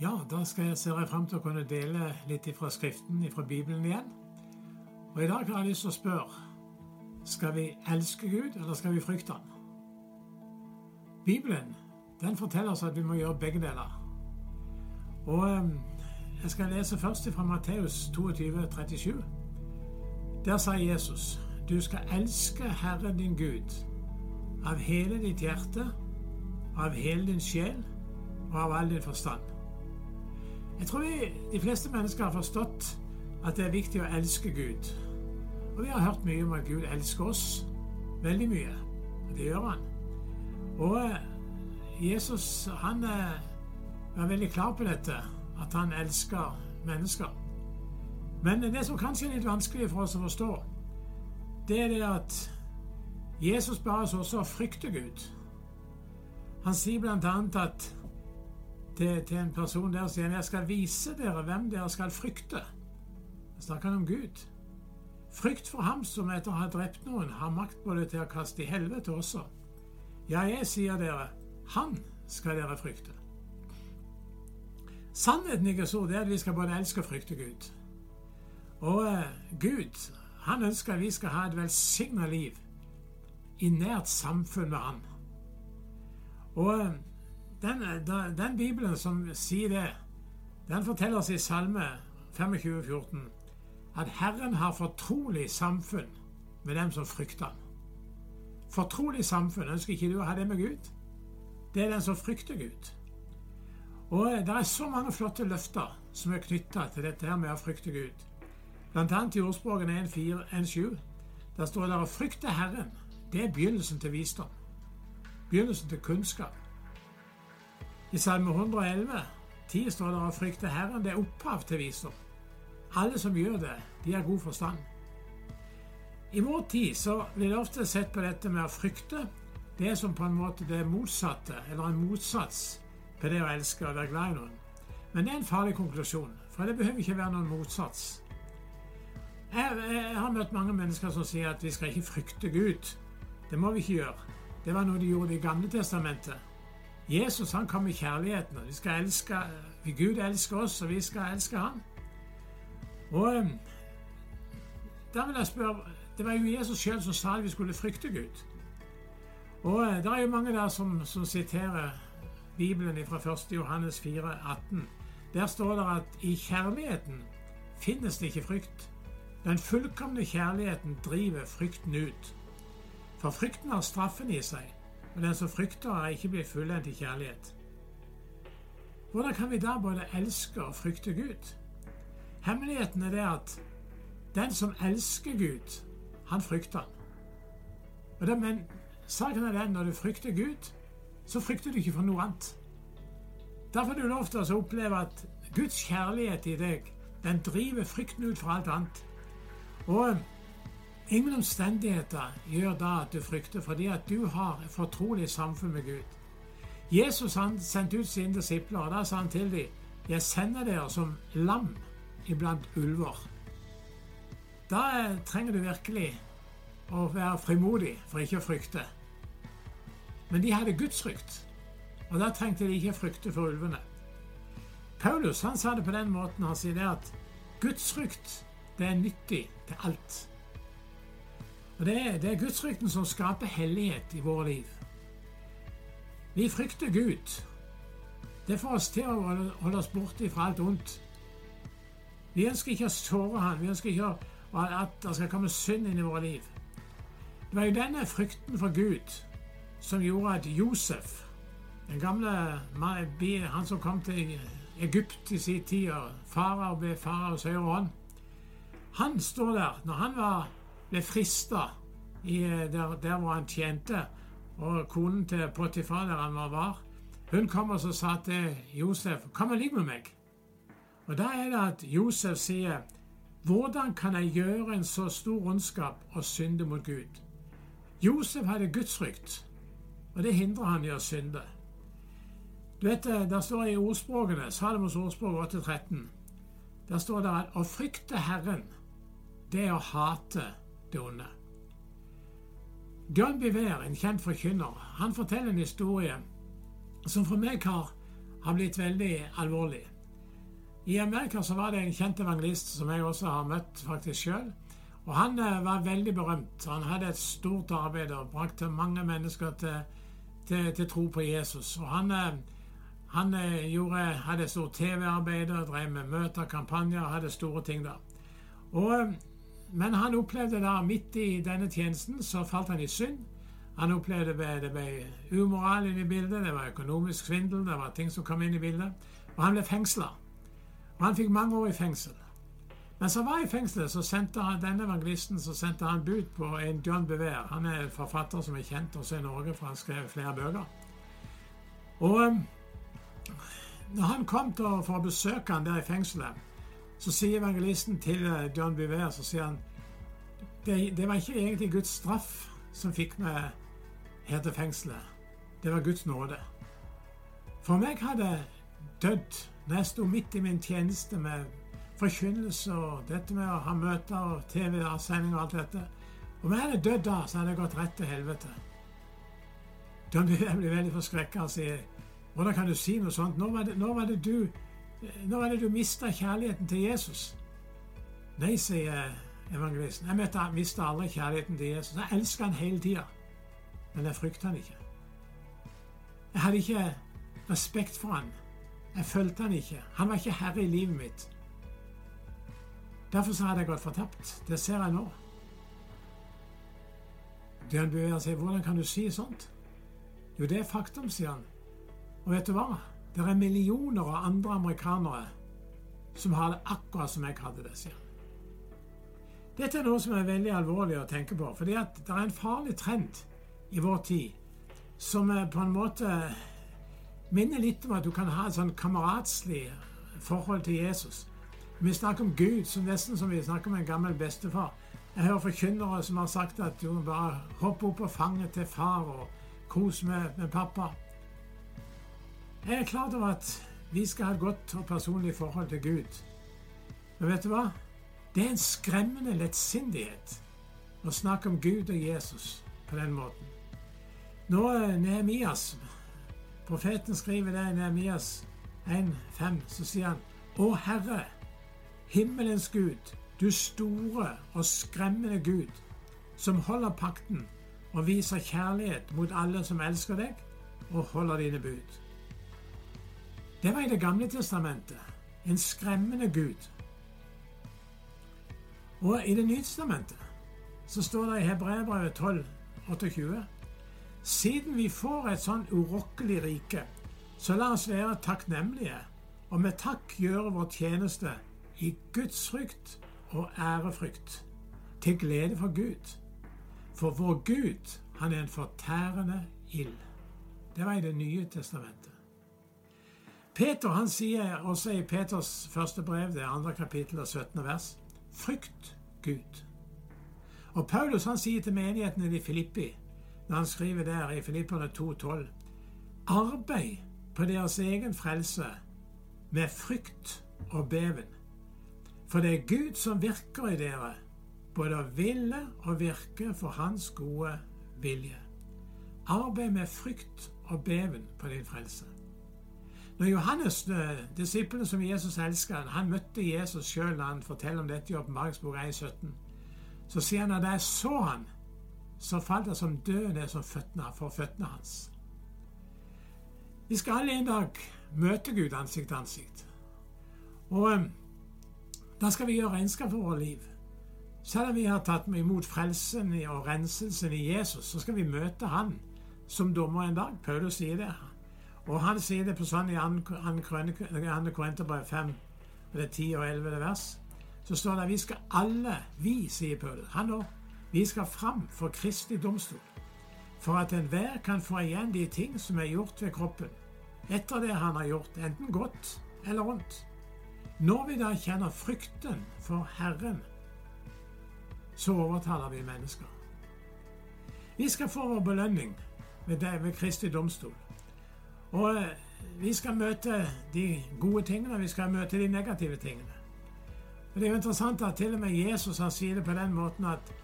Ja, da skal jeg se frem til å kunne dele litt fra Skriften, fra Bibelen igjen. Og i dag har jeg lyst til å spørre skal vi elske Gud, eller skal vi frykte Han? Bibelen den forteller oss at vi må gjøre begge deler. Og ehm, jeg skal lese først fra Matteus 22, 37. Der sa Jesus, du skal elske Herren din Gud av hele ditt hjerte, av hele din sjel og av all din forstand. Jeg tror vi, de fleste mennesker har forstått at det er viktig å elske Gud. Og vi har hørt mye om at Gud elsker oss. Veldig mye. Og det gjør han. Og eh, Jesus han eh, var veldig klar på dette, at han elsker mennesker. Men det som kanskje er litt vanskelig for oss å forstå, det er det at Jesus ba oss også å frykte Gud. Han sier annet at til, til en person der sier han, jeg skal vise dere hvem dere skal frykte. Da snakker han om Gud. Frykt for ham som etter å ha drept noen, har makt både til å kaste i helvete også. Ja, jeg sier dere, han skal dere frykte. Sannheten i Guds ord er at vi skal både elske og frykte Gud. Og eh, Gud, han ønsker at vi skal ha et velsigna liv i nært samfunn med Han. Og uh, den, den, Bibelen som sier det, den forteller oss i Salme 25, 14, at Herren har fortrolig samfunn med dem som frykter ham. Fortrolig samfunn. Ønsker ikke du å ha det med Gud? Det er den som frykter Gud. Og Det er så mange flotte løfter som er knytta til dette her med å frykte Gud. Blant annet i ordspråken 1.4.1.7. Der står det å frykte Herren. Det er begynnelsen til visdom. Begynnelsen til kunnskap. I Salme 111, 10 står det å frykte Herren. Det er opphav til visdom. Alle som gjør det, de har god forstand. I vår tid så blir det ofte sett på dette med å frykte det som på en måte det motsatte, eller en motsats på det å elske og være glad i noen. Men det er en farlig konklusjon, for det behøver ikke være noen motsats. Jeg, jeg, har møtt mange mennesker som sier at vi skal ikke frykte Gud. Det må vi ikke gjøre. Det var noe de gjorde i Gamle testamentet. Jesus han kom i kjærligheten. og vi skal elske, Gud elsker oss, og vi skal elske ham. Og eh, da vil jeg spørre Det var jo Jesus sjøl som sa at vi skulle frykte Gud. Og eh, det er jo mange der som, som siterer Bibelen fra 1. Johannes 4, 18. Der står det at i kjærligheten finnes det ikke frykt. Den fullkomne kjærligheten driver frykten ut. For frykten har straffen i seg, og den som frykter, er ikke blitt fullendt i kjærlighet. Hvordan kan vi da både elske og frykte Gud? Hemmeligheten er det at den som elsker Gud, han frykter han. Det, men saken er den når du frykter Gud, så frykter du ikke for noe annet. Derfor er det lov til å oppleve at Guds kjærlighet i deg, den driver frykten ut fra alt annet. Og ingen omstendigheter gjør da at du frykter, fordi at du har et fortrolig samfunn med Gud. Jesus han sendte ut sine disipler, og da sa han til dem, 'Jeg sender dere som lam iblant ulver. Da trenger du virkelig å være frimodig for ikke å frykte. Men de hadde gudsfrykt, og da trengte de ikke frykte for ulvene. Paulus han sa det på den måten han sier det at gudsfrykt det er nyttig til alt. Og Det er, det er gudsfrykten som skaper hellighet i våre liv. Vi frykter Gud. Det får oss til å holde oss borte fra alt ondt. Vi ønsker ikke å såre han, vi ønsker ikke at det skal komme synd inn i våre liv. Det var jo denne frykten for Gud som gjorde at Josef, den gamle han som kom til Egypt i sin tid, farao ble faraos høyre hånd, han står der når han var, ble frista der, der, hvor han tjente, og konen til Potifar, der han var, hun kom og sa til Josef 'Kom og ligg med meg'. Og Da er det at Josef sier hvordan kan jeg gjøre en så stor ondskap og synde mot Gud? Josef hadde gudsfrykt, og det hindrer han i å synde. Du vet, eh, Der står det i ordspråkene, Salomos ordspråk 8.13, der står det at å frykte Herren, det er å hate det onde. John Biver, en kjent forkynner, han forteller en historie som for meg har har blitt veldig alvorlig. I Amerika så var det en kjent evangelist som jeg også har møtt faktisk sjøl. Og han eh, var veldig berømt. Han hadde et stort arbeid og brakte mange mennesker til, til, til tro på Jesus. Og han, eh, han eh, gjorde, hadde stort TV-arbeid drev med møter, kampanjer hadde store ting der. Og, men han opplevde da midt i denne tjenesten så falt han i synd. Han opplevde det det ble umoral inn i bildet, det var økonomisk svindel, det var ting som kom inn i bildet. Og han ble fengsla. Og han fikk mange år i fengsel. Mens han var i fengselet, så sendte han denne evangelisten så sendte han bud på en John Bever. Han er en forfatter som er kjent også i Norge, for han skrev flere bøker. Og um, når han kom til for å besøke han der i fengselet, så sier evangelisten til uh, John Bever så sier han, det, det var ikke egentlig Guds straff som fikk meg her til fengselet. Det var Guds nåde. For meg hadde dødd når jeg sto midt i min tjeneste med forkynnelse og dette med å ha møter og TV-sending og alt dette Om jeg hadde dødd da, så hadde jeg gått rett til helvete. Jeg blir veldig forskrekka og sier Hvordan kan du si noe sånt? Nå var det, nå var det du når er det du mista kjærligheten til Jesus? Nei, sier evangelisten. Jeg mista aldri kjærligheten til Jesus. Jeg elsker han hele tida, men jeg frykter han ikke. Jeg hadde ikke respekt for han. Jeg fulgte han ikke. Han var ikke herre i livet mitt. Derfor så hadde jeg gått fortapt. Det ser jeg nå. Bjørn beveger seg. Hvordan kan du si sånt? Jo, det er faktum, sier han. Og vet du hva? Det er millioner av andre amerikanere som har det akkurat som jeg hadde det, sier. Dette er noe som er veldig alvorlig å tenke på, fordi det er en farlig trend i vår tid som på en måte minner litt om at du kan ha et sånn kameratslig forhold til Jesus. Vi snakker om Gud som nesten som vi snakker om en gammel bestefar. Jeg hører forkynnere som har sagt at du bare hoppe opp på fanget til far og kos med, med pappa. Jeg er klar over at vi skal ha et godt og personlig forhold til Gud. Men vet du hva? Det er en skremmende lettsindighet å snakke om Gud og Jesus på den måten. Nå Nehemias Profeten skriver det i Nehemias 1,5. Så sier han Å Herre, himmelens Gud, du store og skremmende Gud, som holder pakten og viser kjærlighet mot alle som elsker deg og holder dine bud. Det var i Det gamle testamentet. En skremmende Gud. Og i Det nye testamentet så står det i Hebreabrevet 12, 28 siden vi får et sånn urokkelig rike, så la oss være takknemlige og med takk gjøre vår tjeneste i Guds frykt og ærefrykt, til glede for Gud. For vår Gud, han er en fortærende ild. Det var i Det nye testamentet. Peter han sier også i Peters første brev, det andre kapittel og 17. vers, frykt Gud. Og Paulus han sier til menigheten i Filippi når han skriver der i Filipperne 2,12.: Arbeid på deres egen frelse med frykt og beven. For det er Gud som virker i dere, både å ville og virke for Hans gode vilje. Arbeid med frykt og beven på din frelse. Når Johannes, disiplene som Jesus elsker, han møtte Jesus sjøl da han forteller om dette i Åpenbaringsbok 1,17, så sier han at da jeg så han, så falt det som død ned som føttene, for føttene hans. Vi skal alle en dag møte Gud ansikt til ansikt. Og um, da skal vi gjøre regnskap for vårt liv. Selv om vi har tatt imot frelsen og renselsen i Jesus, så skal vi møte Han som dommer en dag. Paulus sier det. Og han sier det på sånn i 2. Korinterbrev 5, det er 10 og 11 vers. Så står det at vi skal alle, vi, sier Paulus, han òg, vi skal fram for Kristi domstol, for at enhver kan få igjen de ting som er gjort ved kroppen, etter det han har gjort, enten godt eller vondt. Når vi da kjenner frykten for Herren, så overtaler vi mennesker. Vi skal få vår belønning ved, det, ved Kristi domstol. Og eh, vi skal møte de gode tingene, vi skal møte de negative tingene. Og Det er jo interessant at til og med Jesus har sier det på den måten at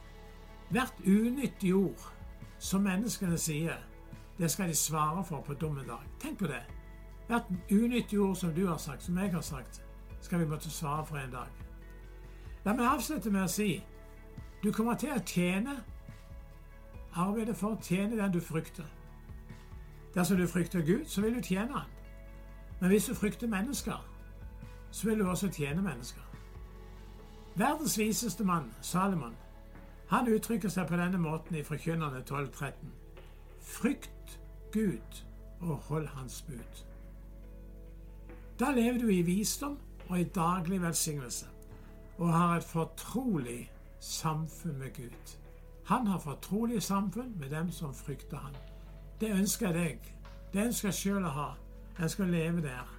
Hvert unyttig ord som menneskene sier, det skal de svare for på dommedag. Tenk på det. Hvert unyttig ord som du har sagt, som jeg har sagt, skal vi måtte svare for en dag. La meg avslutte med å si du kommer til å tjene arbeide for å tjene den du frykter. Dersom du frykter Gud, så vil du tjene Han. Men hvis du frykter mennesker, så vil du også tjene mennesker. Verdens viseste mann, Salomon, han uttrykker seg på denne måten i Forkynnerne 12.13. Frykt Gud og hold Hans bud. Da lever du i visdom og i daglig velsignelse, og har et fortrolig samfunn med Gud. Han har fortrolig samfunn med dem som frykter han. Det ønsker jeg deg. Det ønsker jeg sjøl å ha. Jeg å leve der.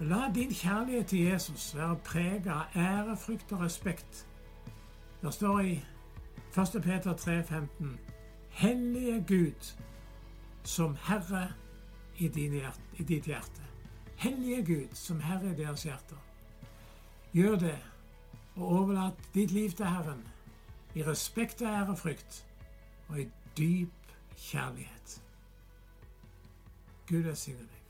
La din kjærlighet til Jesus være preget av ærefrykt og respekt. Det står i 1. Peter 3,15.: Hellige Gud som Herre i, hjerte, i ditt hjerte. Hellige Gud som Herre i deres hjerter. Gjør det, og overlat ditt liv til Herren i respekt og ærefrykt og i dyp kjærlighet. Gud velsigne deg.